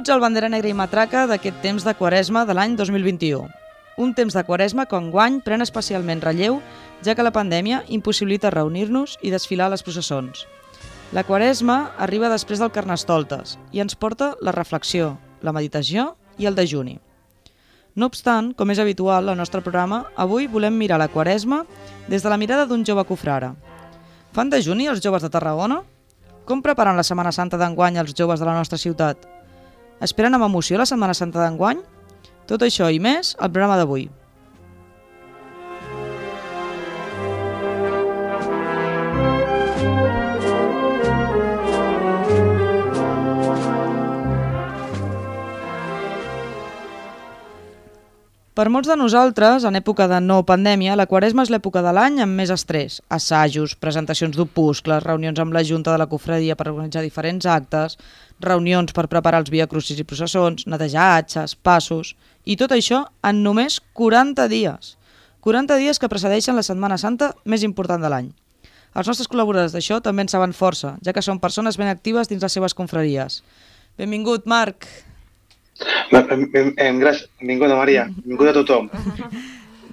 Benvinguts al Bandera Negra i Matraca d'aquest temps de Quaresma de l'any 2021. Un temps de Quaresma que enguany pren especialment relleu, ja que la pandèmia impossibilita reunir-nos i desfilar les processons. La Quaresma arriba després del Carnestoltes i ens porta la reflexió, la meditació i el dejuni. No obstant, com és habitual al nostre programa, avui volem mirar la Quaresma des de la mirada d'un jove cofrara. Fan dejuni els joves de Tarragona? Com preparen la Setmana Santa d'enguany els joves de la nostra ciutat? Esperen amb emoció la Setmana Santa d'enguany? Tot això i més al programa d'avui. Per molts de nosaltres, en època de no pandèmia, la quaresma és l'època de l'any amb més estrès. Assajos, presentacions d'opuscles, reunions amb la Junta de la Cofradia per organitzar diferents actes, reunions per preparar els viacrucis i processons, netejar atxes, passos... I tot això en només 40 dies. 40 dies que precedeixen la Setmana Santa més important de l'any. Els nostres col·laboradors d'això també en saben força, ja que són persones ben actives dins les seves confraries. Benvingut, Marc. Gràcies. Benvinguda, Maria. Benvinguda a tothom.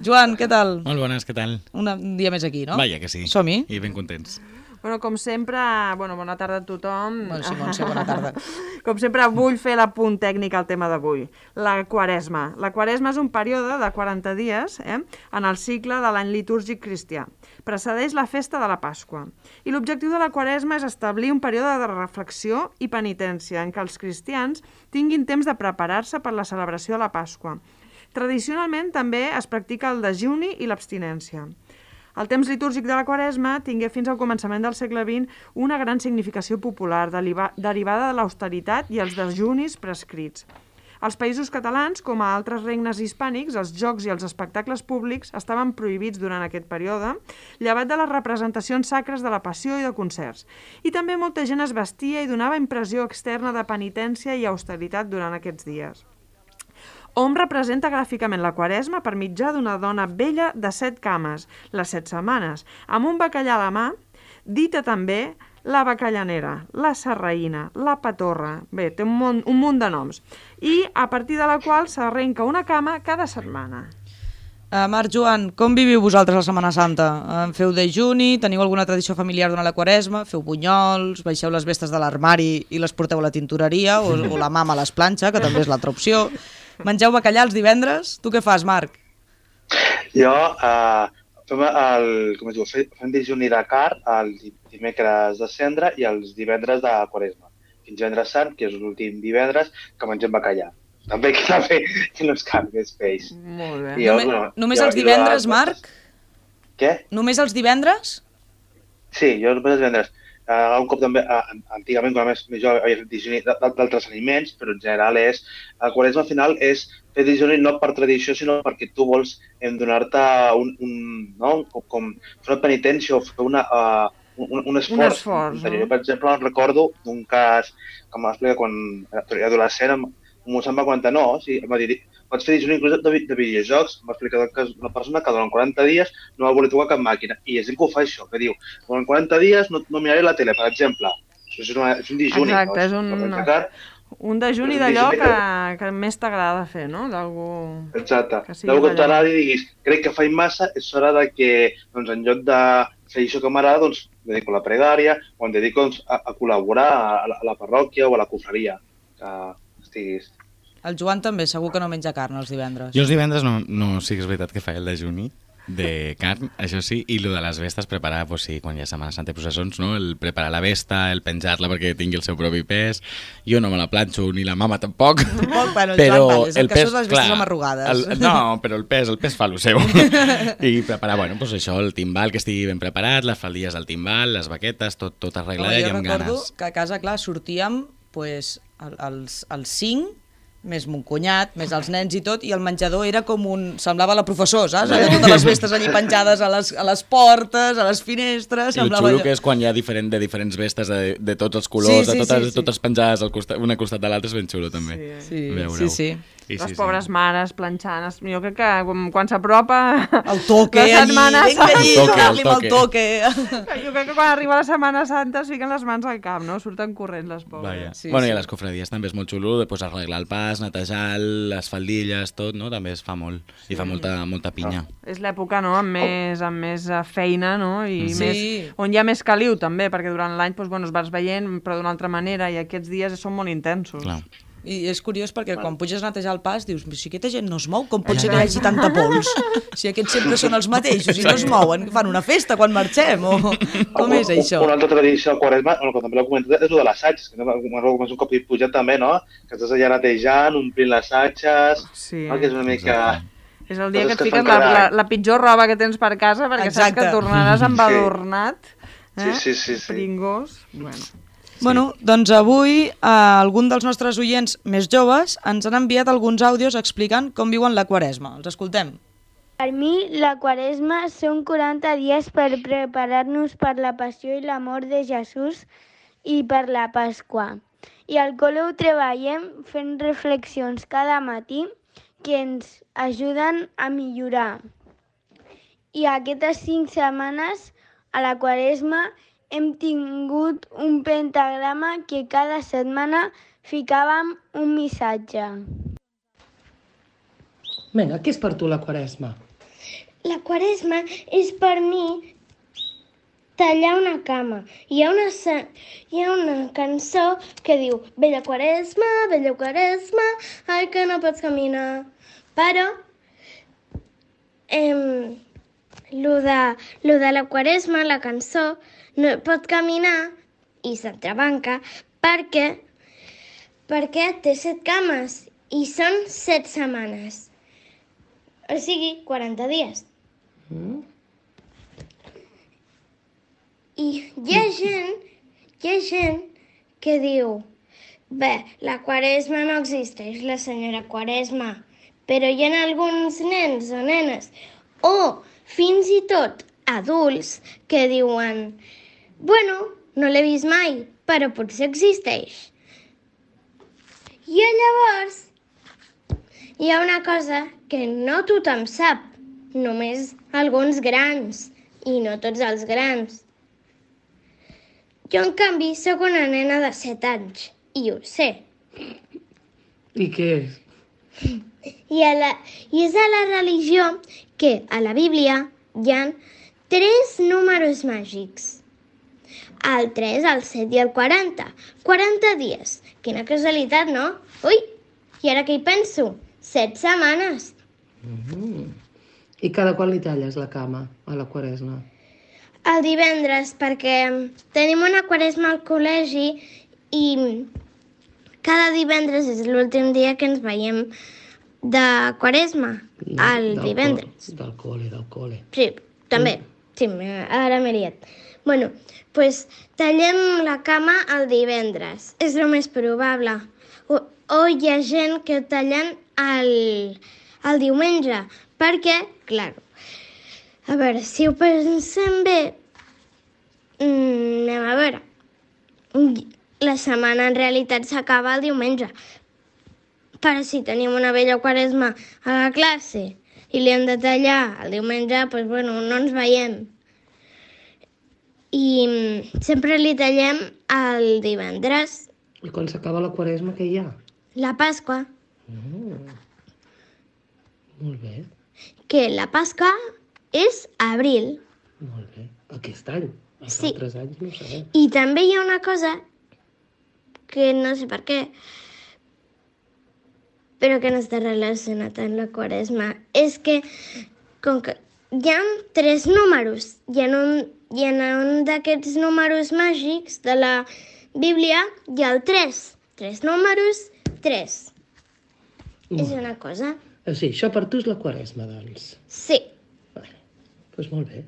Joan, què tal? Molt bones, què tal? Un dia més aquí, no? Vaja que sí. Som-hi? I ben contents. Bueno, com sempre, bueno, bona tarda a tothom. Bueno, sí, Montse, bona tarda. com sempre, vull fer l'apunt tècnic al tema d'avui. La quaresma. La quaresma és un període de 40 dies eh, en el cicle de l'any litúrgic cristià. Precedeix la festa de la Pasqua. I l'objectiu de la quaresma és establir un període de reflexió i penitència en què els cristians tinguin temps de preparar-se per la celebració de la Pasqua. Tradicionalment també es practica el dejuni i l'abstinència. El temps litúrgic de la Quaresma tingué fins al començament del segle XX una gran significació popular deriva derivada de l'austeritat i els dejunis prescrits. Als països catalans, com a altres regnes hispànics, els jocs i els espectacles públics estaven prohibits durant aquest període, llevat de les representacions sacres de la passió i de concerts. I també molta gent es vestia i donava impressió externa de penitència i austeritat durant aquests dies. Hom representa gràficament la quaresma per mitjà d'una dona vella de set cames, les set setmanes, amb un bacallà a la mà, dita també la bacallanera, la serraïna, la patorra... Bé, té un munt, un munt de noms. I a partir de la qual s'arrenca una cama cada setmana. Uh, Marc, Joan, com viviu vosaltres la Setmana Santa? Uh, feu dejuni? Teniu alguna tradició familiar durant la quaresma? Feu bunyols? Baixeu les vestes de l'armari i les porteu a la tintoreria? O, o la mama a l'esplanxa, que també és l'altra opció? Mengeu bacallà els divendres? Tu què fas, Marc? Jo, eh, fem el, com es diu, fe- fem dejuni de car el di- dimecres de cendra i els divendres de quaresma. Fins divendres sant, que és l'últim divendres, que mengem bacallà. També que també que no és carn, que és peix. Molt bé. Jo, Només, bueno, només jo- els divendres, Marc? Què? Només els divendres? Sí, jo només els divendres. Uh, un cop també, uh, antigament, quan més, més jove, havia fet dejuni d- d- d'altres aliments, però en general és... El quaresma al final és fer dejuni no per tradició, sinó perquè tu vols donar-te un, un, no? com, com fer una penitència o fer una, uh, un, un esforç. esforç, interior. no? Jo, per exemple, em recordo d'un cas que explicar quan era adolescent, em- un mossèn va comentar, no, o sigui, em va dir, pots fer dejuni inclús de, de videojocs, em va explicar que una persona que durant 40 dies no va voler tocar cap màquina, i és gent que ho fa això, que diu, durant 40 dies no, no miraré la tele, per exemple. Això és, una, és un dejuni. Exacte, no? és un- aixecar, Un dejuni un d'allò que, que- més t'agrada fer, no? D'algú... Exacte. Deu que t'agradi i diguis, crec que faig massa, és hora de que, doncs, en lloc de fer això que m'agrada, doncs, dedico a la pregària o em dedico doncs, a, a col·laborar a la, a la parròquia o a la confraria que estiguis. El Joan també, segur que no menja carn els divendres. Jo els divendres no, no sí que és veritat que faig el dejuni, de carn, això sí, i lo de les vestes, preparar, pues, sí, quan hi ha Setmana Santa i processons, no? el preparar la vesta, el penjar-la perquè tingui el seu propi pes. Jo no me la planxo, ni la mama tampoc. Tampoc, bueno, el però Joan, és el, cas de les vestes amarrugades. El, no, però el pes, el pes fa lo seu. I preparar, bueno, pues això, el timbal que estigui ben preparat, les faldilles del timbal, les baquetes, tot, tot arreglat i jo amb recordo ganes. que a casa, clar, sortíem pues, el- els, els cinc més mon cunyat, més els nens i tot, i el menjador era com un... semblava la professor, saps? Allà totes les vestes allí penjades a les, a les portes, a les finestres... I el xulo allò- que és quan hi ha diferent, de diferents vestes de, de tots els colors, Sí, sí, de totes, sí, sí. totes penjades al costat, una al costat de l'altra, és ben xulo també. Sí, Veure-ho. sí, sí. I les pobres mares planxant. es- Jo crec que quan, quan s'apropa... El toque la allí, Setmana vinga allí, El toque, donar-li el el toque. Jo crec que quan arriba la Setmana Santa es fiquen les mans al cap, no? Surten corrents les pobres. Vaja. Sí, Sí, bueno, sí. i a les cofradies també és molt xulo, després arreglar el pas, netejar les faldilles, tot, no? També es fa molt. I fa molta, molta pinya. És l'època, no?, amb més, amb més eh, feina, no?, i Sí. més, on hi ha més caliu, també, perquè durant l'any, doncs, bueno, es vas veient, però d'una altra manera, i aquests dies són molt intensos. Clar. I és curiós perquè quan puges a netejar el pas dius, si aquesta gent no es mou, com pot ser que hi hagi tanta pols? Si aquests sempre són els mateixos i no es mouen, fan una festa quan marxem o com és això? Una altra tradició al Quaresma, bueno, que també l'he comentat, és el de les satges, que no, com és un cop i pujat també, no? Que estàs allà netejant, omplint les satges, Sí. no? que és una mica... És el dia que et que fiques fan la, la, la pitjor roba que tens per casa perquè saps Exacte. que tornaràs embadornat. Sí, Eh? sí, sí, sí. Pringós. Bueno. Bueno, doncs avui eh, algun dels nostres oients més joves ens han enviat alguns àudios explicant com viuen la quaresma. Els escoltem. Per mi, la quaresma són 40 dies per preparar-nos per la passió i la mort de Jesús i per la Pasqua. I al col·le ho treballem fent reflexions cada matí que ens ajuden a millorar. I aquestes cinc setmanes a la quaresma hem tingut un pentagrama que cada setmana ficàvem un missatge. Vinga, què és per tu la quaresma? La quaresma és per mi tallar una cama. Hi ha una, hi ha una cançó que diu Vella quaresma, vella quaresma, ai que no pots caminar. Però em, lo, de, lo de la quaresma, la cançó, no pot caminar i s'entrebanca perquè, perquè té set cames i són set setmanes. O sigui, 40 dies. Mm? I hi ha gent, hi ha gent que diu bé, la quaresma no existeix, la senyora quaresma, però hi ha alguns nens o nenes, o fins i tot adults que diuen bueno, no l'he vist mai, però potser existeix. I llavors hi ha una cosa que no tothom sap, només alguns grans, i no tots els grans. Jo, en canvi, sóc una nena de 7 anys, i ho sé. I què és? I, a la, I és a la religió que a la Bíblia hi ha tres números màgics. El 3, el 7 i el 40. 40 dies. Quina casualitat, no? Ui, i ara que hi penso? 7 setmanes. Mm. I cada quan li talles la cama a la quaresma? El divendres, perquè tenim una quaresma al col·legi i cada divendres és l'últim dia que ens veiem de quaresma, el Del divendres. col- Del col·le, del col·le. Sí, també. Sí, m'he- ara m'he liat. Bueno, pues tallem la cama el divendres. És el més probable. O, o hi ha gent que tallen el, el diumenge, perquè, clar, a veure, si ho pensem bé, mm, anem a veure. La setmana en realitat s'acaba el diumenge. Però si tenim una vella quaresma a la classe i li hem de tallar el diumenge, doncs bueno, no ens veiem. I sempre li tallem el divendres, I quan s'acaba la quaresma, què hi ha? la Pasqua, Molt bé, que la Pasqua és abril. molt bé. Aquest any. Els Sí. altres anys no sabem. I també hi ha una cosa que no sé per què, però que no està relacionat amb la quaresma. És que, com que hi ha tres números i en un, i en un d'aquests números màgics de la Bíblia hi ha el 3. Tres números, 3. És una cosa? Ah, Sí, això per tu és la quaresma, doncs. Sí. Vale. Doncs molt bé.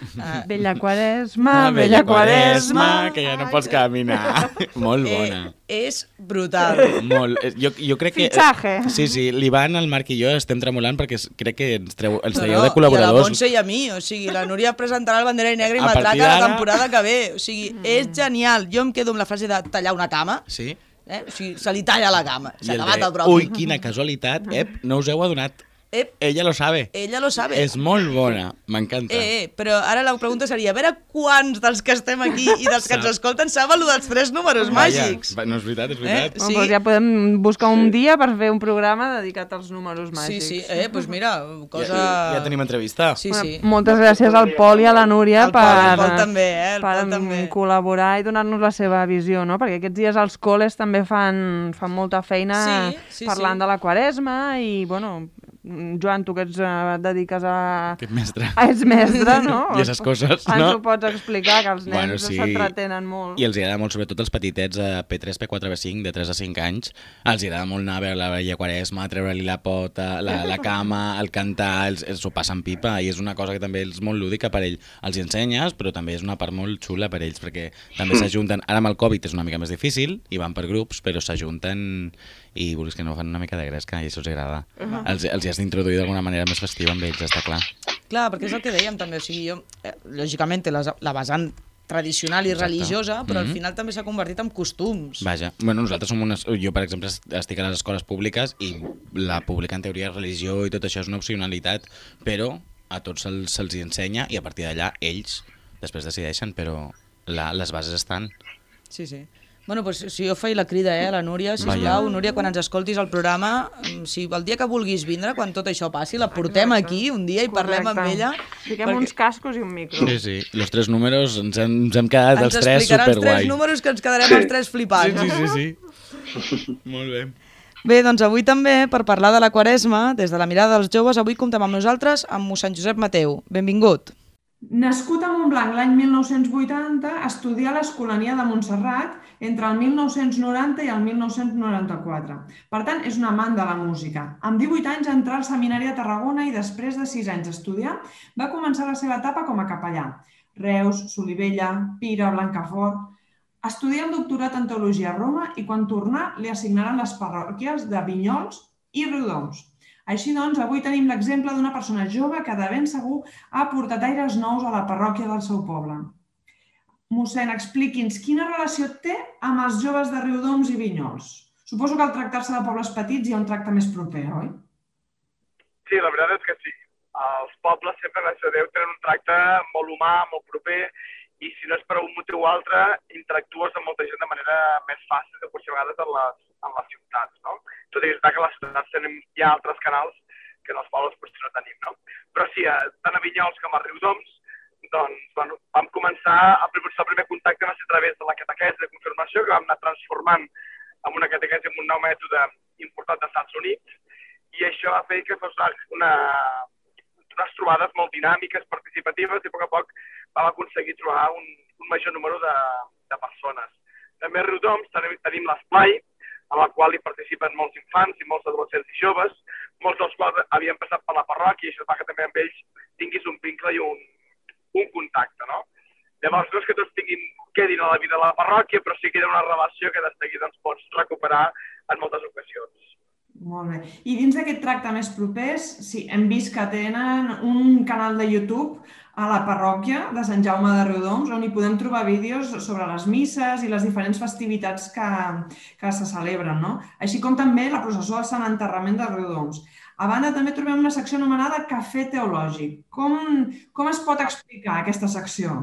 Vella Quaresma, Vella Quaresma... que ja no pots caminar. Molt bona. Eh, és brutal. Molt. Eh, Jo, jo crec que... Fitxaje. Sí, sí, l'Ivan, el Marc i jo estem tremolant perquè es- crec que ens, treu, ens No, traieu no, de I a la col·laboradors. Montse i a mi, o sigui, la Núria presentarà el Bandera i Negra i Matraca la temporada que ve. O sigui, és genial. Jo em quedo amb la frase de tallar una cama, Sí? eh? o sigui, se li talla la cama. S'ha el acabat de, el propi. Ui, quina casualitat. Ep, no us heu adonat. Ep, Ella lo sabe. ella lo sabe. És molt bona. M'encanta. Eh, eh, però ara la pregunta seria, a veure quants dels que estem aquí i dels que ens escolten saben lo dels tres números Vaja, màgics. No és veritat, és Eh? veritat. Bueno, Sí. doncs ja podem buscar un dia per fer un programa dedicat als números Sí, màgics. sí, eh, doncs mira, cosa... Ja, ja tenim entrevista. Sí, Bueno, sí. Moltes gràcies al Pol i a la Núria El Pol, per, el Pol també, eh, el per Pol també. col·laborar i donar-nos la seva visió, no? perquè aquests dies els col·les també fan, fan molta feina Sí, sí, parlant sí. de la quaresma i, bueno, Joan, tu que ets, eh, et dediques a... Aquest mestre. Ah, ets mestre, no? I esas coses, Ens no? ho pots explicar, que els nens Bueno, sí. s'entretenen molt. I els agrada molt, sobretot els petitets a P3, P4, P5, de 3 a 5 anys, els agrada molt anar a veure la Vella Quaresma, treure-li la pota, la, la cama, el cantar, els, els ho passen pipa, i és una cosa que també és molt lúdica per ell. Els hi ensenyes, però també és una part molt xula per ells, perquè també s'ajunten, ara amb el Covid és una mica més difícil, i van per grups, però s'ajunten i vulguis que no fan una mica de gresca, i això els agrada. Els, els has d'introduir d'alguna manera més festiva amb ells, està clar. Clar, perquè és el que dèiem també, o sigui, jo, eh, lògicament la, la vessant tradicional i Exacte. religiosa, però Mhm. al final també s'ha convertit en costums. Vaja, bueno, nosaltres som unes... Jo, per exemple, est- estic a les escoles públiques i la pública, en teoria, religió i tot això és una opcionalitat, però a tots se'ls se hi ensenya i a partir d'allà ells després decideixen, però la, les bases estan. Sí, sí. Bueno, doncs, si jo faig la crida eh, a la Núria, sisplau, Vaja. Núria, quan ens escoltis el programa, mm, si el dia que vulguis vindre, quan tot això passi, la portem Exacte. aquí un dia i parlem amb Correcte. ella. Fiquem perquè uns cascos i un micro. Sí, sí. Los tres números ens hem, ens hem quedat Ens els tres explicarà els tres superguai. números que ens quedarem els tres flipant. Sí, sí, sí, sí. Molt bé. Bé, doncs avui també, per parlar de la Quaresma, des de la mirada dels joves, avui comptem amb nosaltres amb mossèn Josep Mateu. Benvingut. Nascut a Montblanc l'any 1980, estudià a l'Escolania de Montserrat entre el 1990 i el 1994. Per tant, és un amant de la música. Amb 18 anys entrà al seminari a Tarragona i després de 6 anys d'estudiar va començar la seva etapa com a capellà. Reus, Solivella, Pira, Blancafort... Estudià el doctorat en teologia a Roma i quan tornà li assignaren les parròquies de Vinyols i Riudoms. Així doncs, avui tenim l'exemple d'una persona jove que de ben segur ha portat aires nous a la parròquia del seu poble. Mossèn, expliqui'ns quina relació té amb els joves de Riudoms i Vinyols. Suposo que al tractar-se de pobles petits hi ha un tracte més proper, oi? Sí, la veritat és que sí. Els pobles sempre, gràcies a Déu, tenen un tracte molt humà, molt proper, i si no és per un motiu o altre, interactues amb molta gent de manera més fàcil que potser a vegades en les, en les ciutats, no? Tot i que és que a les ciutats tenim, hi ha altres canals que en els pobles potser no tenim, no? Però sí, eh, tant a Vinyols com a Riudoms, doncs, bueno, vam començar, el primer, el primer contacte va ser a través de la catequesi de confirmació, que vam anar transformant en una catequesi amb un nou mètode importat dels Estats Units, i això va fer que fos una, una, unes trobades molt dinàmiques, participatives, i a poc a poc vam aconseguir trobar un, un major número de, de persones. També a Riudoms tenim, tenim l'esplai, a la qual hi participen molts infants i molts adolescents i joves, molts dels quals havien passat per la parròquia i això fa que també amb ells tinguis un vincle i un, un contacte, no? Llavors, no és que tots tinguin, quedin a la vida de la parròquia, però sí que hi ha una relació que de seguida doncs, pots recuperar en moltes ocasions. Molt bé. I dins d'aquest tracte més propers, sí, hem vist que tenen un canal de YouTube a la parròquia de Sant Jaume de Riudoms, on hi podem trobar vídeos sobre les misses i les diferents festivitats que, que se celebren, no? Així com també la processó del Sant Enterrament de Riudoms. A banda, també trobem una secció anomenada Cafè Teològic. Com, com es pot explicar aquesta secció?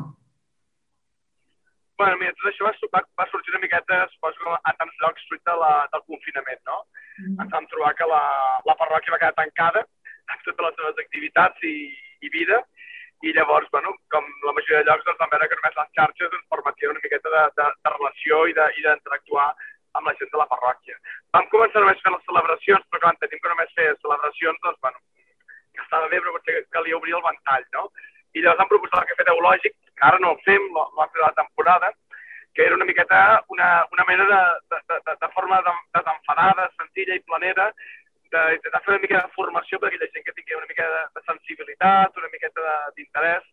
Bueno, mira, tot això va, va, va sorgir una miqueta, suposo, a tants llocs fruit de la, del confinament, no? Mm. Ens vam trobar que la, la parròquia va quedar tancada amb totes les seves activitats i, i vida, i llavors, bueno, com la majoria de llocs, doncs, vam veure que només les xarxes ens permetien una miqueta de, de, de relació i d'interactuar amb la gent de la parròquia. Vam començar només fent les celebracions, però clar, entenem que només fer celebracions, doncs, bueno, que estava bé, però potser calia obrir el ventall, no? I llavors han proposat el cafè teològic, que ara no el fem, l'han fet la temporada, que era una miqueta una, una mena de, de, de, de forma desenfadada, senzilla i planera, d'intentar fer una mica de formació per aquella gent que tingui una mica de, de sensibilitat, una miqueta d'interès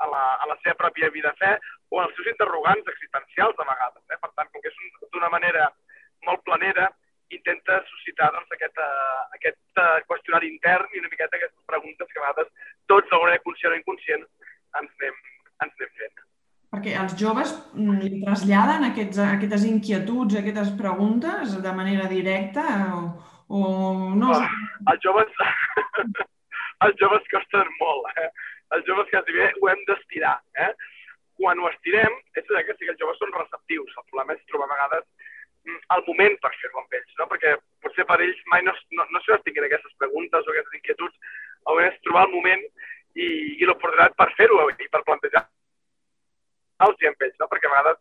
a la, a la seva pròpia vida fe o als seus interrogants existencials de vegades. Eh? Per tant, com que és d'una manera molt planera, intenta suscitar doncs, aquest, uh, aquest uh, qüestionari intern i una miqueta aquestes preguntes que a vegades tots, d'alguna manera conscient o inconscient, ens anem, ens anem fent. Perquè els joves mm, li traslladen aquests, aquestes inquietuds, aquestes preguntes de manera directa o, o no? Oh, els joves, els joves costen molt, eh? Els joves quasi bé ho hem d'estirar, eh? Quan ho estirem, és que sí que els joves són receptius. El problema és trobar a vegades mm, el moment per fer-ho amb ells, no? perquè potser per ells mai no, no, no s'ho tinguin aquestes preguntes o aquestes inquietuds, o és trobar el moment i, i l'oportunitat per fer-ho i per plantejar els amb ells, no? perquè a vegades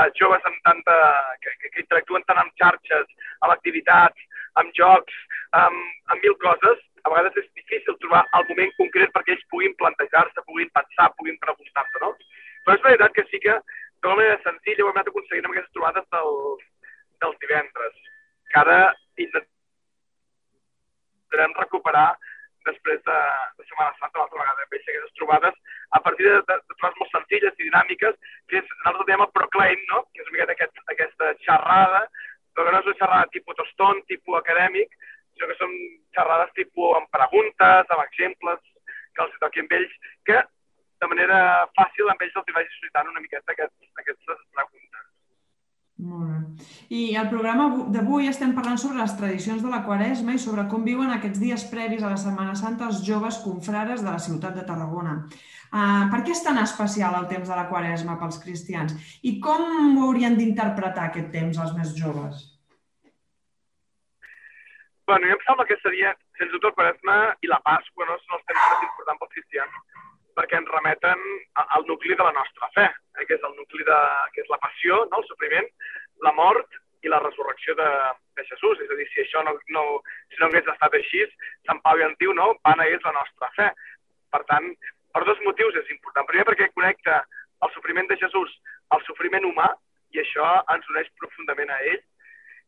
eh, joves amb tanta, que, que, que interactuen tant amb xarxes, amb activitats, amb jocs, amb, amb mil coses, a vegades és difícil trobar el moment concret perquè ells puguin plantejar-se, puguin pensar, puguin preguntar-se, no? Però és veritat que sí que d'una manera senzilla ho hem anat aconseguint amb aquestes trobades del, dels divendres, que ara intentarem recuperar després de, de Setmana Santa, l'altra vegada, amb ells aquestes trobades, a partir de, de, de trobades molt senzilles i dinàmiques, que és, nosaltres diem el proclaim, no? que és una miqueta aquest, aquesta xerrada, però que no és una xerrada tipus toston, tipus acadèmic, sinó que són xerrades tipus amb preguntes, amb exemples, que els toqui amb ells, que de manera fàcil amb ells els vagi suscitant una miqueta aquests, aquestes preguntes. Molt bé. I al programa d'avui estem parlant sobre les tradicions de la Quaresma i sobre com viuen aquests dies previs a la Setmana Santa els joves confrares de la ciutat de Tarragona. Uh, per què és tan especial el temps de la Quaresma pels cristians? I com haurien d'interpretar aquest temps els més joves? Bueno, jo em sembla que seria, sens dubte, el Quaresma i la Pasqua no? són els temps més importants pels cristians perquè ens remeten al nucli de la nostra fe, eh, que és el nucli de, que és la passió, no? el sofriment, la mort i la resurrecció de, de Jesús. És a dir, si això no, no, si no hagués estat així, Sant Pau ja en diu, no? Vana és la nostra fe. Per tant, per dos motius és important. Primer, perquè connecta el sofriment de Jesús al sofriment humà, i això ens uneix profundament a ell,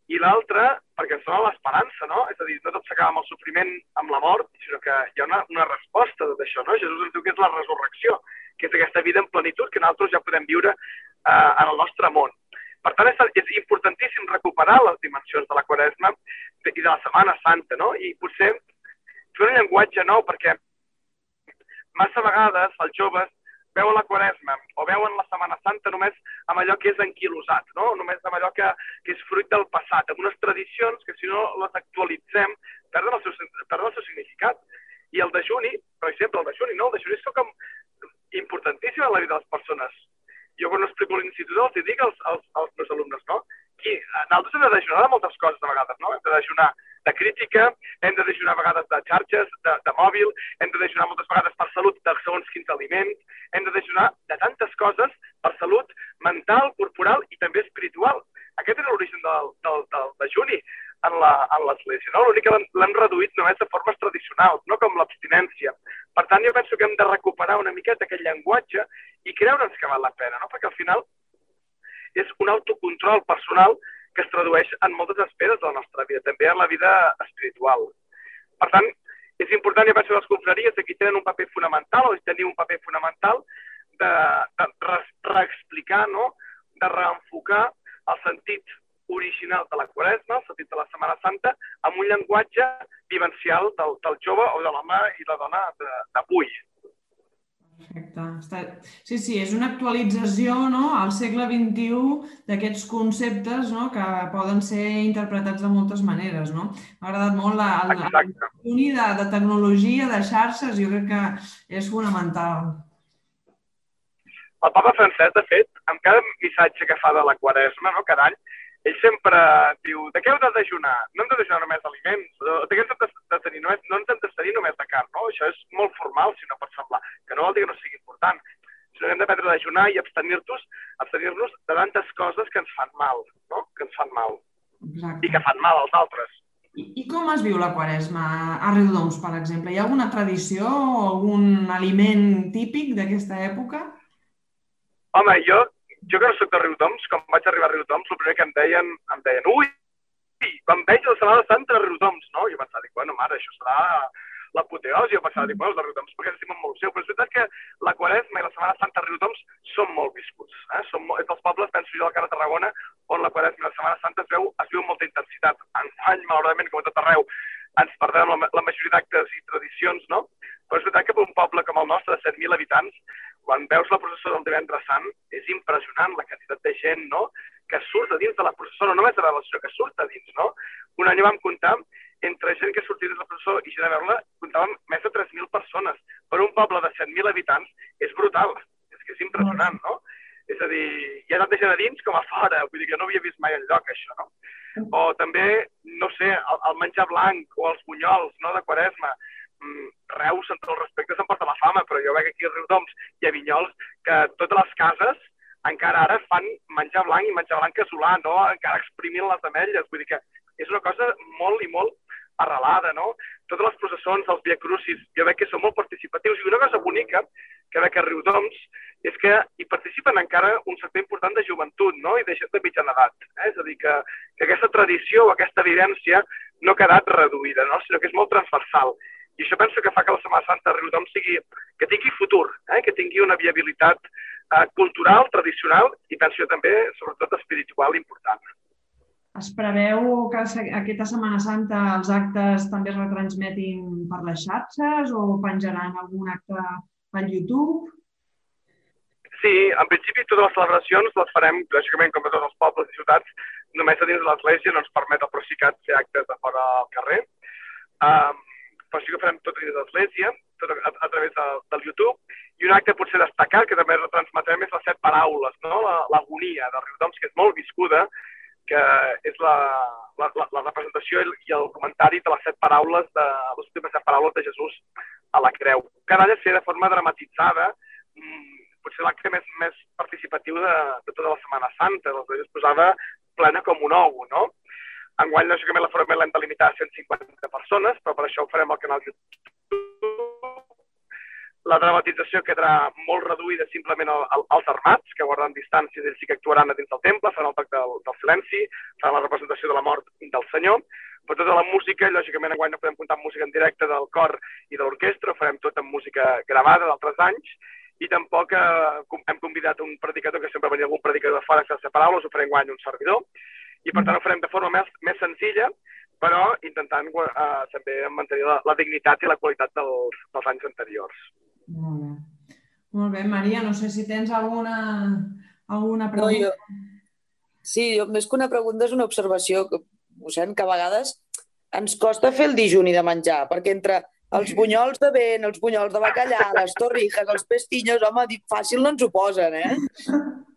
i l'altre, perquè ens dona l'esperança, no? És a dir, no tot s'acaba amb el sofriment, amb la mort, sinó que hi ha una, una resposta de tot això, no? Jesús ens diu que és la resurrecció, que és aquesta vida en plenitud que nosaltres ja podem viure eh, en el nostre món. Per tant, és importantíssim recuperar les dimensions de la Quaresma i de la Setmana Santa, no? I potser fer un llenguatge nou, perquè massa vegades els joves veuen la Quaresma o veuen la Setmana Santa només amb allò que és anquilosat, no? només amb allò que, que és fruit del passat, amb unes tradicions que si no les actualitzem perden el seu, perden el seu significat. I el dejuni, per exemple, el dejuni, no? el dejuni és com importantíssim en la vida de les persones. Jo quan explico a l'institut els dic als, als, als meus alumnes, no? Qui, nosaltres hem de dejunar de moltes coses a vegades, no? Hem de dejunar de crítica, hem de dejunar a vegades de xarxes, de, de mòbil, hem de dejunar moltes vegades per salut de segons quins aliments, hem de dejunar de tantes coses per salut mental, corporal i també espiritual. Aquest és l'origen del, del, del dejuni en l'Església. No? L'únic que l'hem reduït només de formes tradicionals, no com l'abstinència. Per tant, jo penso que hem de recuperar una miqueta aquest llenguatge i creure'ns que val la pena, no? perquè al final és un autocontrol personal que es tradueix en moltes esferes de la nostra vida, també en la vida espiritual. Per tant, és important, ja penso, les confraries que aquí tenen un paper fonamental o teniu un paper fonamental de, de re, reexplicar, no? de reenfocar el sentit original de la Quaresma, el sentit de la Setmana Santa, amb un llenguatge vivencial del, del jove o de l'home i la dona d'avui. Perfecte. Està... Sí, sí, és una actualització no, al segle XXI d'aquests conceptes no, que poden ser interpretats de moltes maneres. No? M'ha agradat molt la, el, el de, de tecnologia, de xarxes, jo crec que és fonamental. El papa Francesc, de fet, amb cada missatge que fa de la Quaresma, no, cada any, ell sempre diu, de què heu de dejunar? No hem de dejunar només aliments, de què hem de, de tenir només, no ens hem de tenir només de carn, no? Això és molt formal, si no pot semblar, que no vol dir que no sigui important, sinó que hem d'aprendre a dejunar i abstenir-nos abstenir de tantes coses que ens fan mal, no? Que ens fan mal. Exacte. I que fan mal als altres. I, I com es viu la quaresma a Riudoms, per exemple? Hi ha alguna tradició o algun aliment típic d'aquesta època? Home, jo, jo que no soc de Riudoms, quan vaig arribar a Riudoms, el primer que em deien, em deien, ui, quan veig la Setmana Santa de Riudoms, no? Jo pensava, dic, bueno, mare, això serà l'apoteosi, jo pensava, dic, bueno, els de Riudoms perquè estimen molt seu, però és veritat que la Quaresma i la Setmana Santa de Riudoms són molt viscuts. Eh? Són molt, és dels pobles, penso jo, al Cara Tarragona, on la Quaresma i la Setmana Santa es veu, es viu amb molta intensitat. any, malauradament, com a tot arreu, ens perdem la, la majoria d'actes i tradicions, no? Però és veritat que per un poble com el nostre, de 7.000 habitants, quan veus la processó del divendres sant, és impressionant la quantitat de gent, no?, que surt a dins de la processó, no només de la relació, que surt a dins, no? Un any vam comptar entre gent que sortia de la processó i gent a veure-la, comptàvem més de 3.000 persones. Per un poble de 7.000 habitants és brutal, és que és impressionant, no? És a dir, hi ha tanta gent a dins com a fora, vull dir que no havia vist mai enlloc això, no? O també, no sé, el, el menjar blanc o els bunyols no, de Quaresma, mm, Reus, amb tot el respecte, s'emporta la fama, però jo veig aquí a Riudoms i a Vinyols que totes les cases encara ara fan menjar blanc i menjar blanc casolà, no? encara exprimint les ametlles. Vull dir que és una cosa molt i molt arrelada, no? Totes les processons, els Via Crucis, jo veig que són molt participatius. I una cosa bonica que veig a Riudoms és que hi participen encara un sector important de joventut no? i de de mitjana edat. Eh? És a dir, que, que aquesta tradició o aquesta evidència no ha quedat reduïda, no? sinó que és molt transversal. I això penso que fa que la Setmana Santa de Riudoms sigui, que tingui futur, eh? que tingui una viabilitat eh, cultural, tradicional i penso també, sobretot, espiritual important. Es preveu que aquesta Setmana Santa els actes també es retransmetin per les xarxes o penjaran algun acte al YouTube? Sí, en principi totes les celebracions les farem, lògicament, com a tots els pobles i ciutats, només a dins de l'església no ens permet el Procicat fer actes de fora al carrer. Um, però sí que farem tot dins de l'església, tot a, a, través de, del YouTube. I un acte potser destacat que també retransmetrem és les set paraules, no? l'agonia la, de Riudoms, que és molt viscuda, que és la, la, la, la representació i el comentari de les set paraules, de, les últimes set paraules de Jesús a la creu. Cada any es de forma dramatitzada, mm, potser l'acte més, més participatiu de, de tota la Setmana Santa, doncs es posava plena com un ou, no? Enguany, lògicament, la forma l'hem de limitar a 150 persones, però per això ho farem al canal YouTube. La dramatització quedarà molt reduïda simplement als armats, que guardaran distàncies, ells sí que actuaran dins del temple, faran el toc del, del silenci, faran la representació de la mort del Senyor, però tota la música, lògicament, enguany no podem comptar amb música en directe del cor i de l'orquestra, farem tot amb música gravada d'altres anys, i tampoc eh, hem convidat un predicador, que sempre venia algun predicador de fora sense paraules, ho farem guany un servidor, i per tant ho farem de forma més, més senzilla, però intentant eh, també mantenir la, la dignitat i la qualitat dels, dels anys anteriors. Molt bé. Molt bé, Maria, no sé si tens alguna, alguna pregunta. No, jo... Sí, jo, més que una pregunta és una observació que, mossèn, que a vegades ens costa fer el dijuni de menjar, perquè entre els bunyols de vent, els bunyols de bacallà, les torrijas, els pestinhos, home, fàcil no ens ho posen, eh?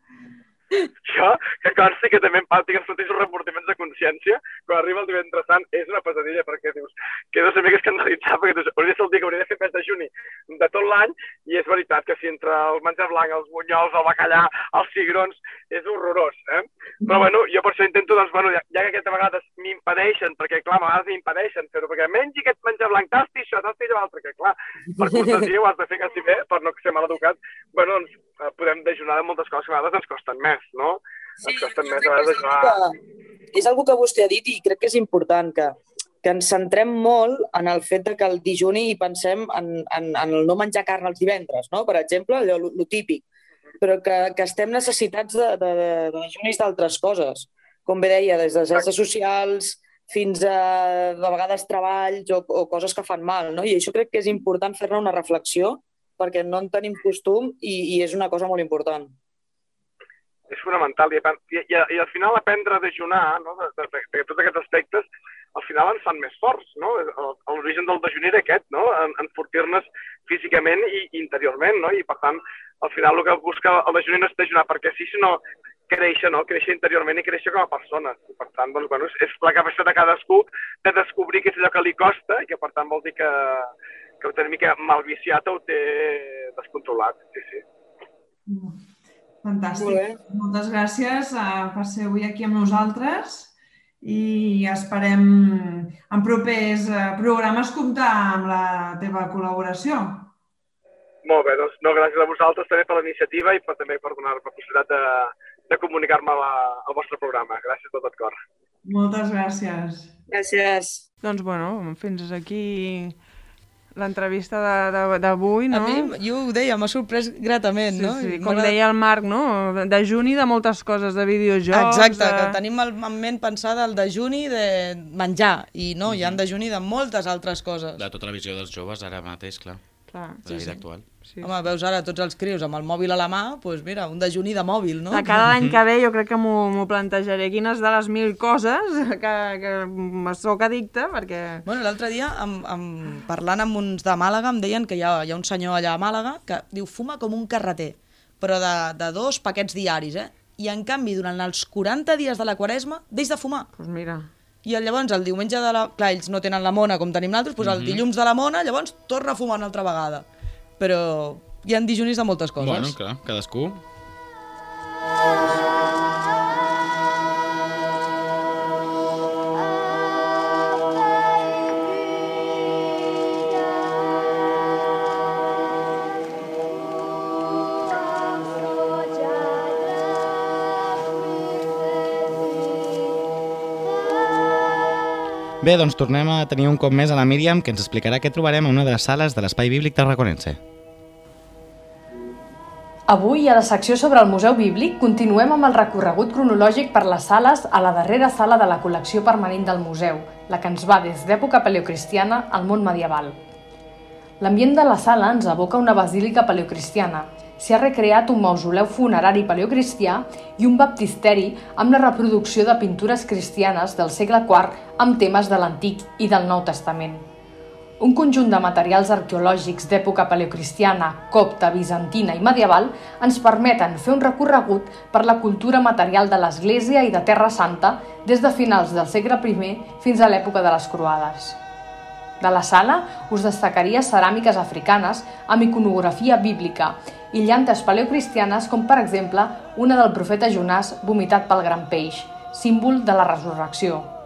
Això, que consti que també em tinc els mateixos reportiments de consciència, quan arriba el divendres sant és una pesadilla, perquè dius, quedo una mica escandalitzat, perquè dius, hauria de ser el dia que hauria de fer mes de juni de tot l'any, i és veritat que si entre el menjar blanc, els bunyols, el bacallà, els cigrons, és horrorós, eh? Però bueno, jo per això intento, doncs, bueno, ja, ja que aquesta vegada m'impedeixen, perquè clar, a vegades m'impedeixen fer-ho, perquè mengi aquest menjar blanc, tasti això, tasti l'altre, que clar, per cortesia ho has de fer quasi bé, per no ser mal educat, bueno, doncs, eh, podem dejunar de moltes coses que a vegades ens costen més, no? Sí, ens costen més a vegades dejunar... És algo que vostè ha dit i crec que és important que, que ens centrem molt en el fet de que el dijuni i pensem en, en, en el no menjar carn els divendres, no? per exemple, allò, lo, típic, però que, que estem necessitats de, de, de, de dijunis d'altres coses. Com bé deia, des de xarxes socials fins a, de vegades, treballs o, o coses que fan mal. No? I això crec que és important fer-ne una reflexió perquè no en tenim costum i, i és una cosa molt important. És fonamental. I, i, i, i al final aprendre a dejunar, no? de, de, de, de tots aquests aspectes, al final ens fan més forts. No? L'origen del dejuner era aquest, no? en, enfortir-nos físicament i interiorment. No? I per tant, al final el que busca el dejuner no és dejunar perquè sí, sinó créixer, no? créixer interiorment i créixer com a persona. I per tant, doncs, bueno, és la capacitat de cadascú de descobrir què és allò que li costa i que per tant vol dir que, que ho té una mica mal viciat o ho té descontrolat. Sí, sí. Fantàstic. Molt Moltes gràcies uh, per ser avui aquí amb nosaltres i esperem en propers eh, programes comptar amb la teva col·laboració. Molt bé, doncs no, gràcies a vosaltres també per la iniciativa i per, també per donar-me la possibilitat de, de comunicar-me al vostre programa. Gràcies de tot cor. Moltes gràcies. Gràcies. Doncs bueno, fins aquí l'entrevista d'avui, no? A mi, jo ho deia, m'ha sorprès gratament, sí, no? Sí, com deia el Marc, no? De juni de moltes coses, de videojocs... Exacte, de... que tenim en ment pensada el de juni de menjar, i no, mm -hmm. hi han de juni de moltes altres coses. De tota la visió dels joves ara mateix, clar. Clar. De la vida sí, actual. Sí. Home, veus ara tots els crios amb el mòbil a la mà, doncs pues mira, un dejuni de mòbil, no? De cada any que ve jo crec que m'ho plantejaré. Quines de les mil coses que, que sóc addicte, perquè... Bueno, l'altre dia, amb, amb, parlant amb uns de Màlaga, em deien que hi ha, hi ha un senyor allà a Màlaga que diu fuma com un carreter, però de, de dos paquets diaris, eh? I en canvi, durant els 40 dies de la quaresma, deix de fumar. Doncs pues mira. I llavors el diumenge de la... Clar, ells no tenen la mona com tenim nosaltres, doncs mm -hmm. el mhm. dilluns de la mona, llavors torna a fumar una altra vegada però hi han dijunis de moltes coses. Bueno, clar, cadascú. Bé, doncs tornem a tenir un cop més a la Míriam, que ens explicarà què trobarem a una de les sales de l'Espai Bíblic Tarraconense. Avui, a la secció sobre el Museu Bíblic, continuem amb el recorregut cronològic per les sales a la darrera sala de la col·lecció permanent del museu, la que ens va des d'època paleocristiana al món medieval. L'ambient de la sala ens evoca una basílica paleocristiana. S'hi ha recreat un mausoleu funerari paleocristià i un baptisteri amb la reproducció de pintures cristianes del segle IV amb temes de l'Antic i del Nou Testament. Un conjunt de materials arqueològics d'època paleocristiana, copta, bizantina i medieval ens permeten fer un recorregut per la cultura material de l'Església i de Terra Santa des de finals del segle I fins a l'època de les Croades. De la sala us destacaria ceràmiques africanes amb iconografia bíblica i llantes paleocristianes com per exemple una del profeta Jonàs vomitat pel gran peix, símbol de la resurrecció.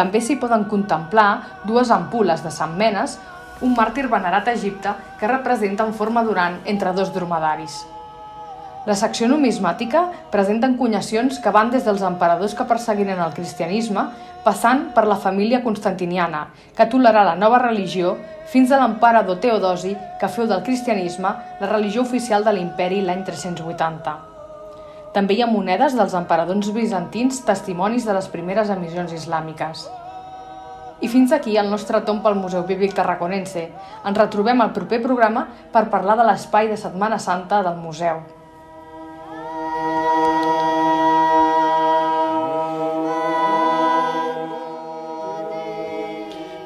També s'hi poden contemplar dues ampul·les de Sant Menes, un màrtir venerat a Egipte que representa en forma durant entre dos dromedaris. La secció numismàtica presenta encunyacions que van des dels emperadors que perseguiren el cristianisme, passant per la família constantiniana, que tolerà la nova religió, fins a l'emperador Teodosi, que feu del cristianisme la religió oficial de l'imperi l'any 380. També hi ha monedes dels emperadors bizantins testimonis de les primeres emissions islàmiques. I fins aquí el nostre tom pel Museu Bíblic Tarraconense. Ens retrobem al proper programa per parlar de l'espai de Setmana Santa del museu.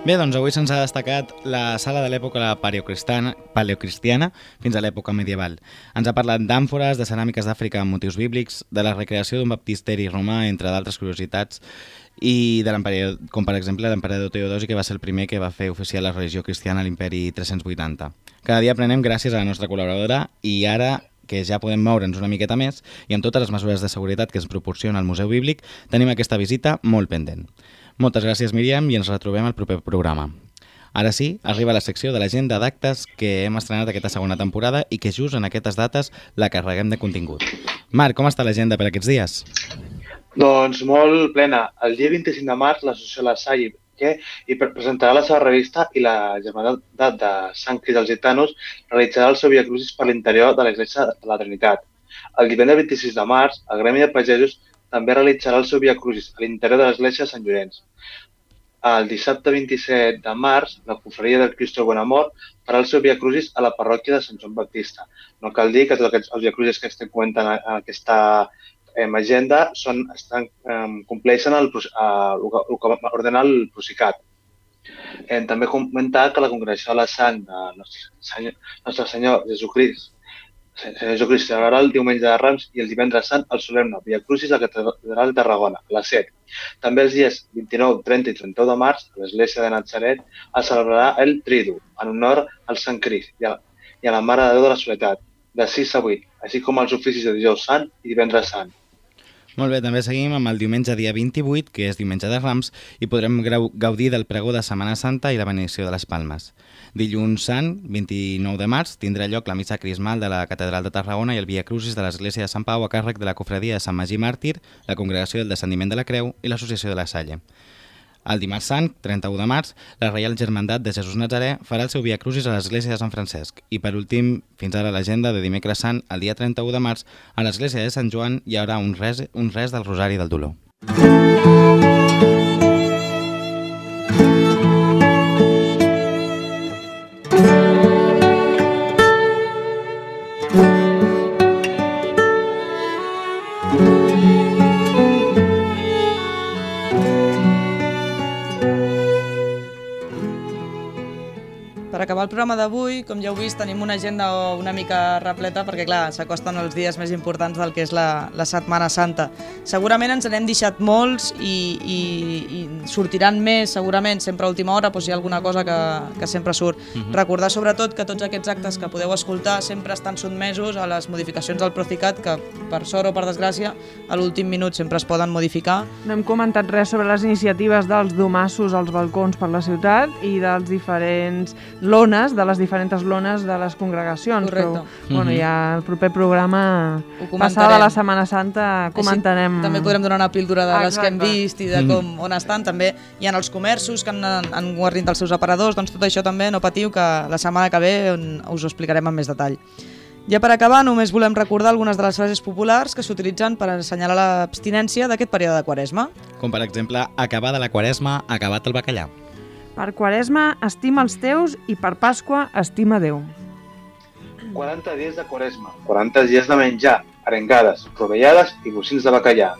Bé, doncs avui se'ns ha destacat la sala de l'època paleocristiana fins a l'època medieval. Ens ha parlat d'àmfores, de ceràmiques d'Àfrica amb motius bíblics, de la recreació d'un baptisteri romà, entre d'altres curiositats, i de l'emperador, com per exemple l'emperador Teodosi, que va ser el primer que va fer oficial la religió cristiana a l'imperi 380. Cada dia aprenem gràcies a la nostra col·laboradora i ara que ja podem moure'ns una miqueta més i amb totes les mesures de seguretat que ens proporciona el Museu Bíblic, tenim aquesta visita molt pendent. Moltes gràcies, Míriam, i ens retrobem al proper programa. Ara sí, arriba la secció de l'agenda d'actes que hem estrenat aquesta segona temporada i que just en aquestes dates la carreguem de contingut. Marc, com està l'agenda per aquests dies? Doncs molt plena. El dia 25 de març l'associació La Salle que hi presentarà la seva revista i la Germandat de Sant Cris dels Gitanos realitzarà el seu Via Crucis per l'interior de l'Església de la Trinitat. El divendres 26 de març, el Gremi de Pagesos també realitzarà el seu Via Crucis a l'interior de l'església de Sant Llorenç. El dissabte 27 de març, la confraria del Cristo Bonamor farà el seu Via Crucis a la parròquia de Sant Joan Baptista. No cal dir que tots els Via Crucis que estem comentant en aquesta eh, agenda són, estan, eh, compleixen el, el, el, que ordena el Procicat. Eh, també comentar que la Congregació de la Sang de Nostre Senyor, Nostre Senyor Jesucrist Senyor Jesucrist celebrarà el diumenge de Rams i el divendres sant el solemne Via Crucis a la Catedral de Tarragona, a les 7. També els dies 29, 30 i 31 de març, a l'Església de Nazaret es celebrarà el Tridu, en honor al Sant Crist i a, i a la Mare de Déu de la Soledat, de 6 a 8, així com els oficis de dijous sant i divendres sant. Molt bé, també seguim amb el diumenge dia 28, que és diumenge de Rams, i podrem gaudir del pregó de Setmana Santa i la benedicció de les Palmes. Dilluns Sant, 29 de març, tindrà lloc la missa crismal de la Catedral de Tarragona i el Via Crucis de l'Església de Sant Pau a càrrec de la Cofradia de Sant Magí Màrtir, la Congregació del Descendiment de la Creu i l'Associació de la Salle. El dimarts sant, 31 de març, la Reial Germandat de Jesús Nazaré farà el seu Via Crucis a l'Església de Sant Francesc. I per últim, fins ara l'agenda de dimecres sant, el dia 31 de març, a l'Església de Sant Joan hi haurà un res, un res del Rosari del Dolor. Per acabar el programa d'avui, com ja heu vist, tenim una agenda una mica repleta perquè, clar, s'acosten els dies més importants del que és la, la Setmana Santa. Segurament ens n'hem deixat molts i, i, i sortiran més, segurament, sempre a última hora, doncs hi ha alguna cosa que, que sempre surt. Mhm. Recordar, sobretot, que tots aquests actes que podeu escoltar sempre estan sotmesos a les modificacions del Procicat, que, per sort o per desgràcia, a l'últim minut sempre es poden modificar. No hem comentat res sobre les iniciatives dels domassos als balcons per la ciutat i dels diferents lones, de les diferents lones de les congregacions. Correcte. Però, bueno, Mhm. ja el proper programa, passada la Setmana Santa, comentarem... Així, també podrem donar una píldora de les que hem Exacte. vist i de com, on estan. També hi ha els comerços que han, han guarnit els seus aparadors, doncs tot això també no patiu que la setmana que ve on us ho explicarem amb més detall. Ja per acabar, només volem recordar algunes de les frases populars que s'utilitzen per assenyalar l'abstinència d'aquest període de quaresma. Com per exemple, acabada la quaresma, acabat el bacallà. Per Quaresma, estima els teus i per Pasqua, estima Déu. 40 dies de quaresma, 40 dies de menjar, arengades, rovellades i bocins de bacallà.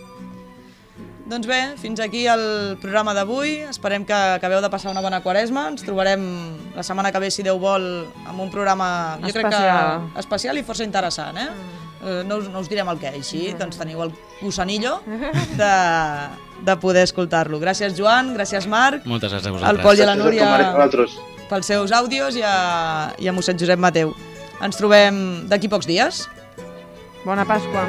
Doncs bé, fins aquí el programa d'avui. Esperem que acabeu de passar una bona quaresma. Ens trobarem la setmana que ve, si Déu vol, amb un programa, jo crec Especial. que especial i força interessant, eh? Eh, No us, no us direm el què, així, doncs teniu el gusanillo de, de poder escoltar-lo. Gràcies, Joan, gràcies, Marc, Moltes gràcies a al vosaltres. Pol i a la Núria pels seus àudios i a, i a mossèn Josep Mateu. Ens trobem d'aquí pocs dies. Bona Pasqua.